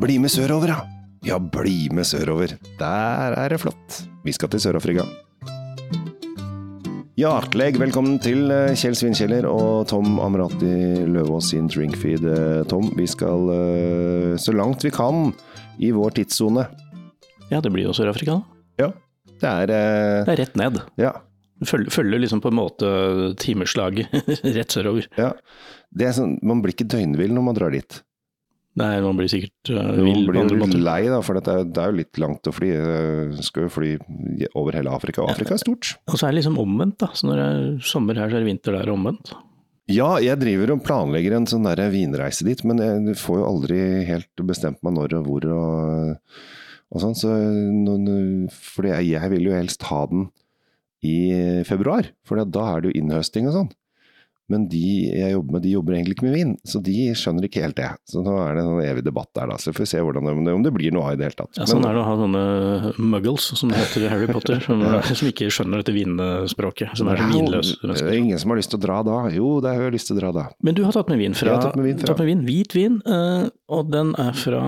Bli med sørover, da! Ja, bli med sørover. Der er det flott. Vi skal til Sør-Afrika. Hjertelig velkommen til eh, Kjell Svinkjeller og Tom Amrati Løvaas sin drinkfeed. Eh, Tom, vi skal eh, så langt vi kan i vår tidssone. Ja, det blir jo Sør-Afrika, da. Ja, det er Det er rett ned. Ja. Følger, følger liksom på en måte timeslaget rett sørover. ja. Det er sånn, man blir ikke døgnvill når man drar dit. Nei, man blir sikkert uh, vill Man blir litt jo måter. lei, da, for det er, det er jo litt langt å fly. Du Skal jo fly over hele Afrika, og Afrika er stort. Og så er det liksom omvendt, da. Så når det er sommer her, så er det vinter der omvendt. Ja, jeg driver og planlegger en sånn der vinreise dit, men jeg får jo aldri helt bestemt meg når og hvor og, og sånn. Så for jeg, jeg vil jo helst ha den i februar, for da er det jo innhøsting og sånn. Men de jeg jobber med, de jobber egentlig ikke med vin, så de skjønner ikke helt det. Så nå er det en evig debatt der, da. Så får vi se hvordan, om, det, om det blir noe av i det hele tatt. Ja, sånn er det å ha sånne muggles, som det heter i Harry Potter, som, som ikke skjønner dette vinspråket. Som er så vinløse Det mennesker. er ingen som har lyst til å dra da. Jo, det har jeg lyst til å dra da. Men du har tatt med vin fra, tatt med vin fra- tatt med vin, hvit vin, eh, og den er fra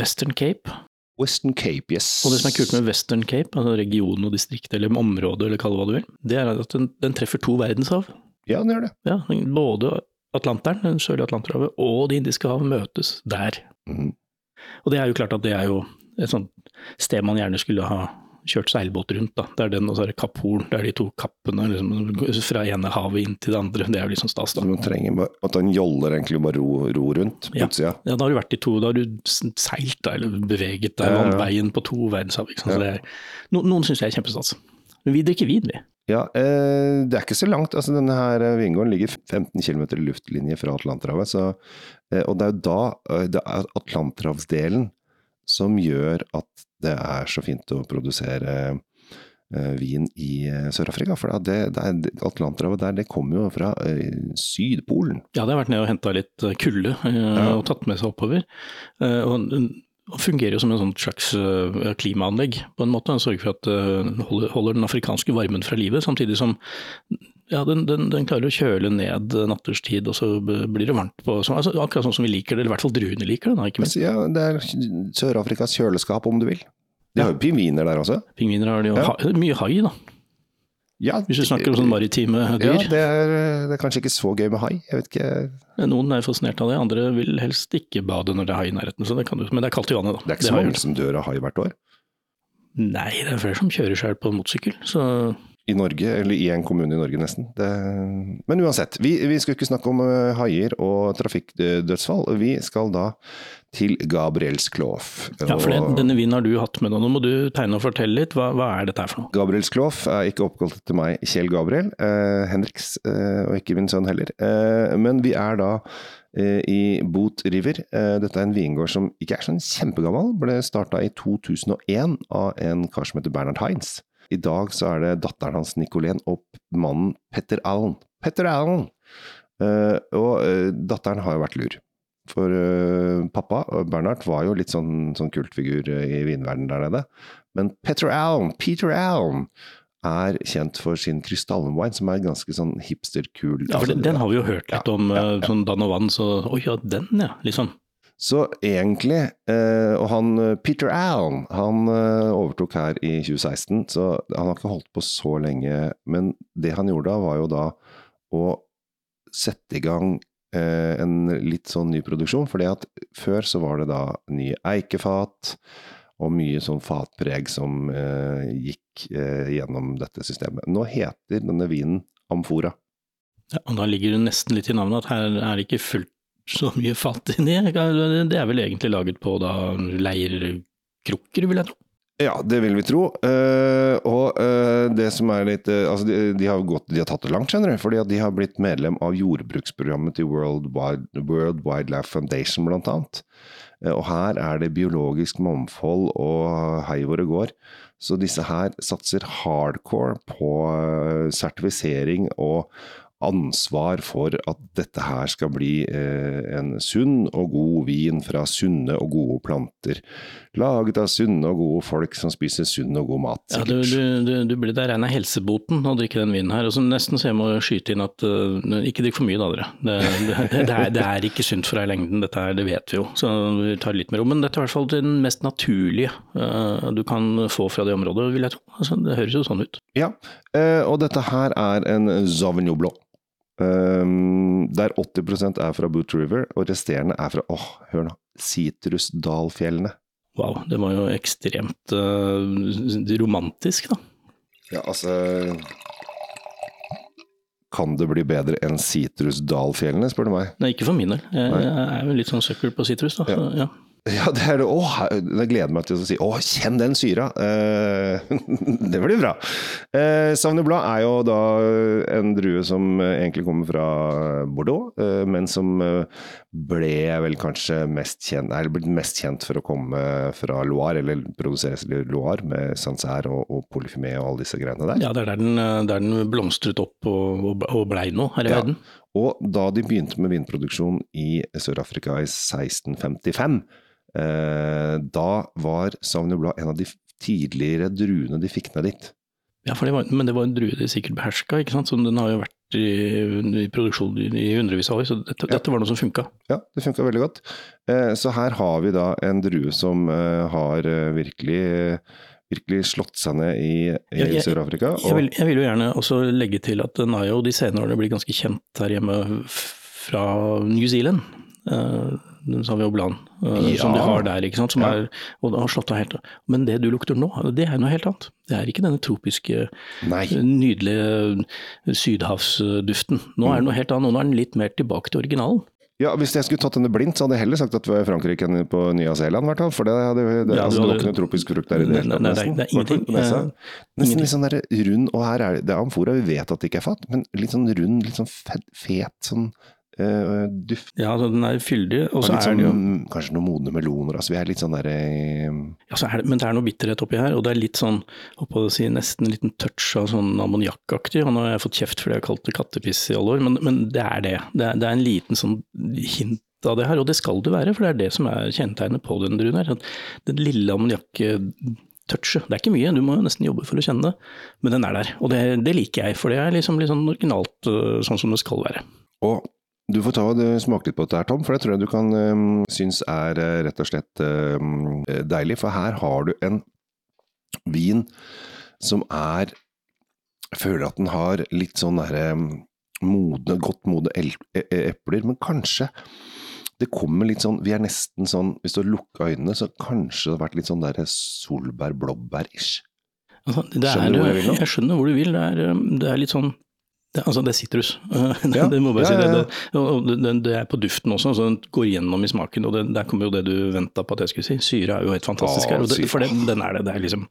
Western Cape. Western Cape, yes. Og det som er kult med Western Cape, altså region og distrikt, eller område, eller kall det hva du vil, det er at den, den treffer to verdenshav. Ja, den gjør det. Ja, både Atlanteren, den sørlige Atlanterhavet, og Det indiske hav møtes der. Mm. Og det er jo klart at det er jo et sånt sted man gjerne skulle ha kjørt seilbåt rundt. da. Det er den, og så er det Kapp Horn. Det er de to kappene liksom, fra ene havet inn til det andre. Det er jo liksom stas, Så da. man trenger bare, at den joller egentlig bare ro, ro rundt på Ja. utsida. Ja, da har du vært i to, da har du seilt da, eller beveget deg Ja, ja, ja. vannveien på to verdenshav. Ikke sant? Så Ja. det er, no, noen syns jeg er kjempestas. Men vi drikker vin, vi. Ja, eh, det er ikke så langt. altså Denne her eh, vingården ligger 15 km i luftlinje fra Atlanterhavet. Så, eh, og det er jo da det er Atlanterhavsdelen som gjør at det er så fint å produsere vin i Sør-Afrika. For det, det er, Atlanterhavet der, det kommer jo fra Sydpolen. Ja, det har vært ned og henta litt kulde og tatt med seg oppover. Og fungerer jo som en sånn slags eh, klimaanlegg, på en måte. Den sørger for at den holder, den afrikanske varmen fra livet, samtidig som ja, den, den, den klarer å kjøle ned natterstid, og så blir det varmt på så, altså, Akkurat sånn som vi liker det, eller i hvert fall druene liker det, da, ikke minst. Ja, det er Sør-Afrikas kjøleskap, om du vil. De har jo pingviner der også. Pingviner har de jo Ja. ha, mye hai, da, Ja, hvis du snakker om sånne maritime dyr. Ja, det er, det er kanskje ikke så gøy med hai. Jeg vet ikke. Noen er fascinert av det, andre vil helst ikke bade når det er hai i nærheten. Så det kan du, men det er kaldt i vannet, da. Det er ikke så mange som dør av hai hvert år. Nei, det er flere som kjører seg på motorsykkel. Så I Norge, eller i en kommune i Norge nesten. Det... Men uansett, vi, vi skal ikke snakke om eh, haier og trafikkdødsfall. Vi skal da til Gabriels Kloof. ja, for den, denne vinen har du hatt med deg. Nå må du tegne og fortelle litt. Hva, hva er dette her for noe? Gabriels Kloof er ikke oppkalt etter meg, Kjell Gabriel. Eh, Henriks, eh, og ikke min sønn heller. Eh, men vi er da eh, i Boot River. Eh, dette er en vingård som ikke er sånn kjempegammel. Ble starta i 2001 av en kar som heter Bernhard Heinz. I dag så er det datteren hans Nicolén og mannen Petter Allen. Petter Allen! Uh, og uh, datteren har jo vært lur. For eh, pappa, eh, Bernhard, var jo litt sånn, sånn kultfigur eh, i vinverdenen der nede. Men Petter Alm, Peter Alm er kjent for sin krystallwine, som er ganske sånn hipster-kul. Ja, for den, den har vi jo hørt litt Ja, om, ja, ja. sånn dann og vann, så oi ja, den ja, liksom. Så egentlig, og han Peter Allen, han overtok her i 2016, så han har ikke holdt på så lenge. Men det han gjorde da, var jo da å sette i gang en litt sånn ny produksjon. For at før så var det da nye eikefat og mye sånn fatpreg som eh, gikk eh, gjennom dette systemet. Nå heter denne vinen Amfora. Ja, og da ligger det nesten litt i navnet at her er det ikke fullt så mye fat inni. Det er vel egentlig laget på da leirkrukker, vil jeg tro. Ja, det vil vi tro. Uh, og uh, det som er litt uh, Altså, de, de, har gått, de har tatt det langt, skjønner du. Fordi de har blitt medlem av jordbruksprogrammet til World, Wide, World Wildlife Foundation, blant annet. Og her er det biologisk mangfold og hei hvor det går. Så disse her satser hardcore på sertifisering og ansvar for at dette her skal bli eh, en sunn og god vin fra sunne og gode planter. Laget av sunne og gode folk som spiser sunn og god mat. Ja, du, du, du, du blir, der er av helseboten å drikke den vinen her. og så Nesten så jeg må skyte inn at uh, ikke drikk for mye da, dere. Det, det, det, er, det, er, ikke sunt for deg i lengden, dette her, det vet vi jo. Så vi tar litt mer om. Men dette er i hvert fall den mest naturlige uh, du kan få fra det området, vil jeg tro. Altså, det høres jo sånn ut. Ja, uh, og dette her er en Sauvignon Blanc. Um, der 80% er fra Boot River, og resterende er fra åh, hør nå, Sitrusdalfjellene. Wow, det var jo ekstremt uh, romantisk, da. Ja, altså Kan det bli bedre enn Sitrusdalfjellene, spør du meg? Nei, ikke for min del. Jeg, jeg er jo litt sånn søkkel på sitrus, da. Ja. Så, ja. Ja, det er det. Åh, jeg gleder meg til å si åh, kjenn den syra! Eh, det blir bra. Eh, Sauvignon Blanc er jo da en drue som egentlig kommer fra Bordeaux, eh, men som eh, ble vel kanskje mest kjent, Eller blitt mest kjent for å komme fra Loire, eller produseres i Loire, med Sancerre og, og Polyfimé og alle disse greiene der. Ja, det er der den, der den blomstret opp og, og blei noe her i ja. verden. Og da de begynte med vinproduksjon i Sør-Afrika i 1655, Eh, da var Sauvignon Blanc en av de tidligere druene de fikk ned dit. Ja, det var, men det var en drue de sikkert beherska, ikke sant? så den har jo vært i, i produksjon i, hundrevis av år. Så dette, ja. dette var noe som funka. Ja, det funka veldig godt. Eh, så her har vi da en drue som eh, har eh, virkelig virkelig slått seg ned i, i Sør-Afrika. Jeg, jeg, jeg, vil jo gjerne også legge til at jo de senere årene blitt ganske kjent her hjemme fra New Zealand. Uh, Sauvignon Blanc, uh, ja. som de har der. ikke sant? Som ja. er, og har slått av helt. Men det du lukter nå, det er noe helt annet. Det er ikke denne tropiske, Nei. nydelige sydhavsduften. Nå er det noe helt annet. Nå er den litt mer tilbake til originalen. Ja, Hvis jeg skulle tatt henne blindt, så hadde jeg heller sagt at det var Frankrike enn på Nya-Zeeland. For det, hadde, det, ja, altså, det var ikke noe tropisk frukt der i det hele tatt. Nesten, det er ingenting. Nesten, nesten litt sånn der rund, og her er det, det er amfora, vi vet at det ikke er fatt, men litt sånn rund, litt sånn fet, fet sånn uh, duft. Ja, altså, den er fyldig. Og så er sånn, den jo Kanskje noen modne meloner. Altså, vi er litt sånn derre uh... ja, så Men det er noe bitterhet oppi her, og det er litt sånn, å si, nesten en liten touch av sånn ammoniakkaktig. Og nå har jeg fått kjeft fordi jeg har kalt det kattepiss i alle år, men, men det er det. det er, det er en liten sånn hint av det her, og det skal det være, for det er det som er kjennetegnet på den druen her. Den lille ammoniakktouchet. Det er ikke mye, du må jo nesten jobbe for å kjenne det, men den er der. Og det, det liker jeg, for det er liksom litt sånn originalt, øh, sånn som det skal være. Og du får ta og smake litt på dette her, Tom, for det tror jeg du kan um, synes er uh, rett og slett um, deilig. For her har du en vin som er Jeg føler at den har litt sånn derre modne, godt modne e, e, epler, men kanskje det kommer litt sånn Vi er nesten sånn Hvis du har lukka øynene, så kanskje det har vært litt sånn derre solbær-blåbær-ish. Altså, skjønner du hvor jeg vil nå? Jeg skjønner hvor du vil. Det er, det er litt sånn det, altså det er sitrus, ja. det må bare si. Ja, ja, det, det, det, er på duften også, så den går gjennom i smaken. og Der kommer jo det du venta på at jeg skulle si. Syre er jo helt fantastisk her. for den er det. Det er liksom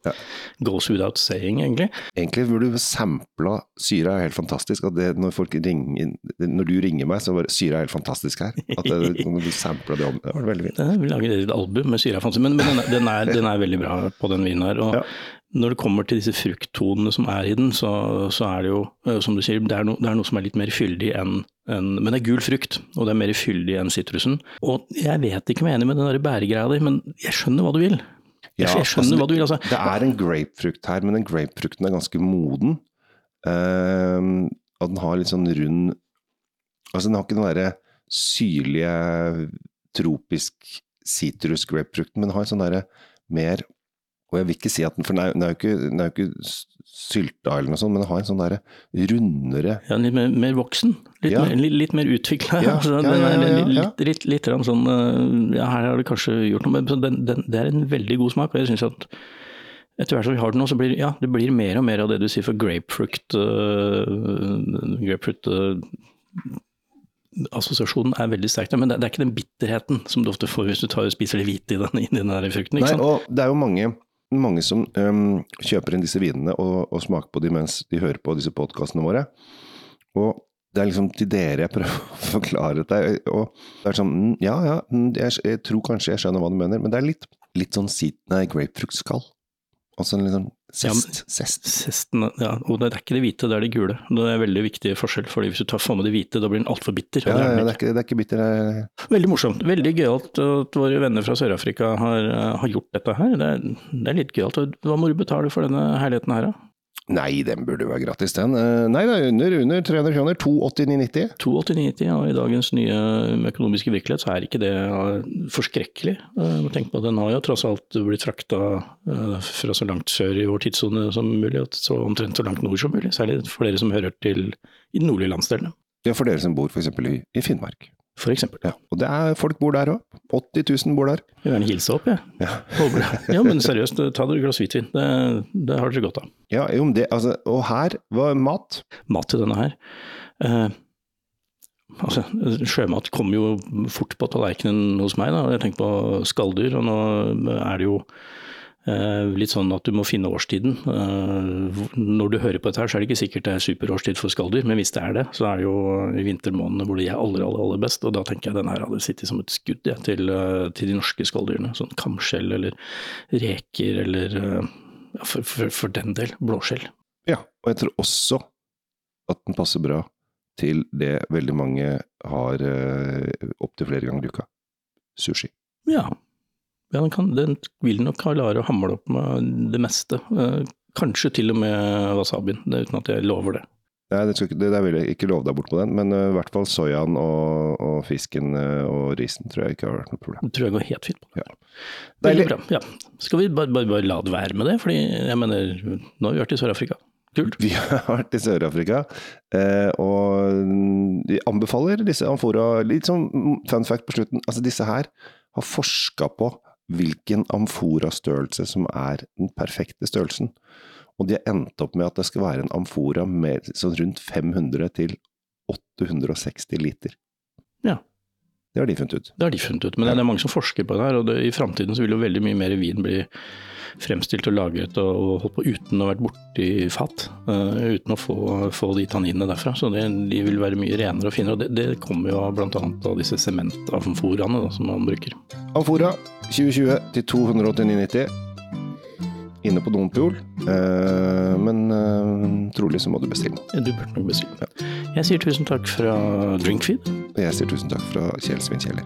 goes without saying, egentlig. Egentlig burde du sampla Syre er helt fantastisk. når, ringer, når, du ringer meg, så bare Syre er helt fantastisk her. At det, du sampla det om, det var veldig fint. Vi lager et album med Syre er fantastisk, men, men den, er, den, er, den, er, veldig bra på den vinen her. og når det kommer til disse frukttonene som er i den, så, så er det jo, eh, som du sier, det er, no, det er, noe som er litt mer fyldig enn en, Men det er gul frukt, og det er mer fyldig enn sitrusen. Og jeg vet ikke om jeg er enig med den der bæregreia di, men jeg skjønner hva du vil. Ja, jeg skjønner altså, hva du vil, altså. Det er en grapefrukt her, men den grapefrukten er ganske moden. Uh, og den har litt sånn rund Altså, den har ikke den derre syrlige, tropisk sitrus-grapefrukten, men den har en sånn derre mer og jeg vil ikke si at den For den er, den er jo ikke, den er jo ikke sylta eller noe sånt, men den har en sånn derre rundere Ja, litt mer, mer voksen. Litt, ja. mer, litt, litt mer utvikla. Ja, altså, ja, litt, litt, litt, sånn eh, Ja, her har det kanskje gjort noe, men den, den, det er en veldig god smak. Og jeg synes at etter hvert som vi har den nå, så blir ja, det blir mer og mer av det du sier for grapefruit. Uh, grapefruit uh, assosiasjonen er veldig sterk, men det, det, er ikke den bitterheten som du ofte får hvis du tar og spiser det hvite i den, i den der frukten. Nei, og det er jo mange mange som um, kjøper inn disse vinene og, og, smaker på dem mens de hører på disse podkastene våre. Og det er liksom til dere jeg prøver å forklare det. Og det er sånn mm, Ja, ja, mm, jeg, jeg, tror kanskje jeg skjønner hva du mener, men det er litt, litt sånn nei, grapefruktskall. Altså en litt sånn Zest. Sest. Sesten, ja, og det er ikke det hvite, det er det gule. Det er en veldig viktig forskjell, fordi hvis du tar for med det hvite, da blir den altfor bitter. Ja, det er ja, det er ikke, det er ikke bitter. eh. Veldig morsomt. Veldig gøyalt at våre venner fra Sør-Afrika har, har gjort dette her. Det er, det er litt gøyalt. Hva må du betale for denne herligheten her, da? Nei, den burde være gratis, den. Eh, Nei, det er under, under 300 kroner. 289,90. 289,90, og i dagens nye økonomiske virkelighet så er ikke det forskrekkelig. Eh, Tenk på at Den har jo tross alt blitt frakta eh, fra så langt sør i vår tidssone som mulig, så omtrent så langt nord som mulig. Særlig for dere som hører til i den nordlige landsdelene, Ja, for dere som bor f.eks. I, i Finnmark. eksempel. Ja. Og det er, folk bor der òg. 80 000 bor der. Jeg vil gjerne hilse opp, jeg. Ja. Ja, men seriøst, ta dere et glass hvitvin. Det, det har dere godt av. Ja, jo, men det, altså, og her var mat. mat til denne her. Eh, altså, sjømat kommer jo fort på tallerkenen hos meg. Da. Jeg tenker på skalldyr, og nå er det jo litt sånn at du må finne årstiden. Eh, når du hører på dette her, så er det ikke sikkert det er superårstid for skalldyr, men hvis det er det, så er det jo i vintermånedene hvor de er aller, aller, aller best. Og da tenker jeg den her hadde sittet som et skudd ja, til, eh, til de norske skalldyrene. Sånn kamskjell eller reker eller eh, ja, for, for, for den del blåskjell. Ja, og jeg tror også at den passer bra til det veldig mange har opptil flere ganger i uka. Sushi. Ja, ja den, kan, den vil nok klare å hamle opp med det meste. Eh, Kanskje til og med wasabien, det, uten at jeg lover det. Nei, det, skal ikke, det der vil jeg ikke love deg bort på den, men eh, i hvert fall soyaen og, og fisken eh, og risen tror jeg ikke har vært noe problem. Det tror jeg går helt fint på. Ja. Deilig. bra. Ja. Skal vi bare, bare, bare la det være med det? Fordi jeg mener, nå har vi vært i Sør-Afrika. Kult. Vi har vært i Sør-Afrika, og de anbefaler disse amfora Litt sånn fun fact på slutten. Altså, disse her har forska på hvilken amfora-størrelse som er den perfekte størrelsen. Og de har endt opp med at det skal være en amfora med sånn rundt 500 til 860 liter. Ja. Det har de funnet ut. Det har de funnet ut, men det er mange som forsker på det her. og det, I framtiden vil jo veldig mye mer vin bli fremstilt og lagret og, og holdt på uten å ha vært borti fat. Uh, uten å få, få de tanninene derfra. Så det, de vil være mye renere og finere. og Det, det kommer jo bl.a. av disse sementamforaene da, som man bruker. Amfora 2020 til 289,90. Inne på Dompol, eh, men eh, trolig så må du bestille. Du burde nok bestille. Jeg sier tusen takk fra Drinkfeed. Og jeg sier tusen takk fra Kjell Svinkjeller.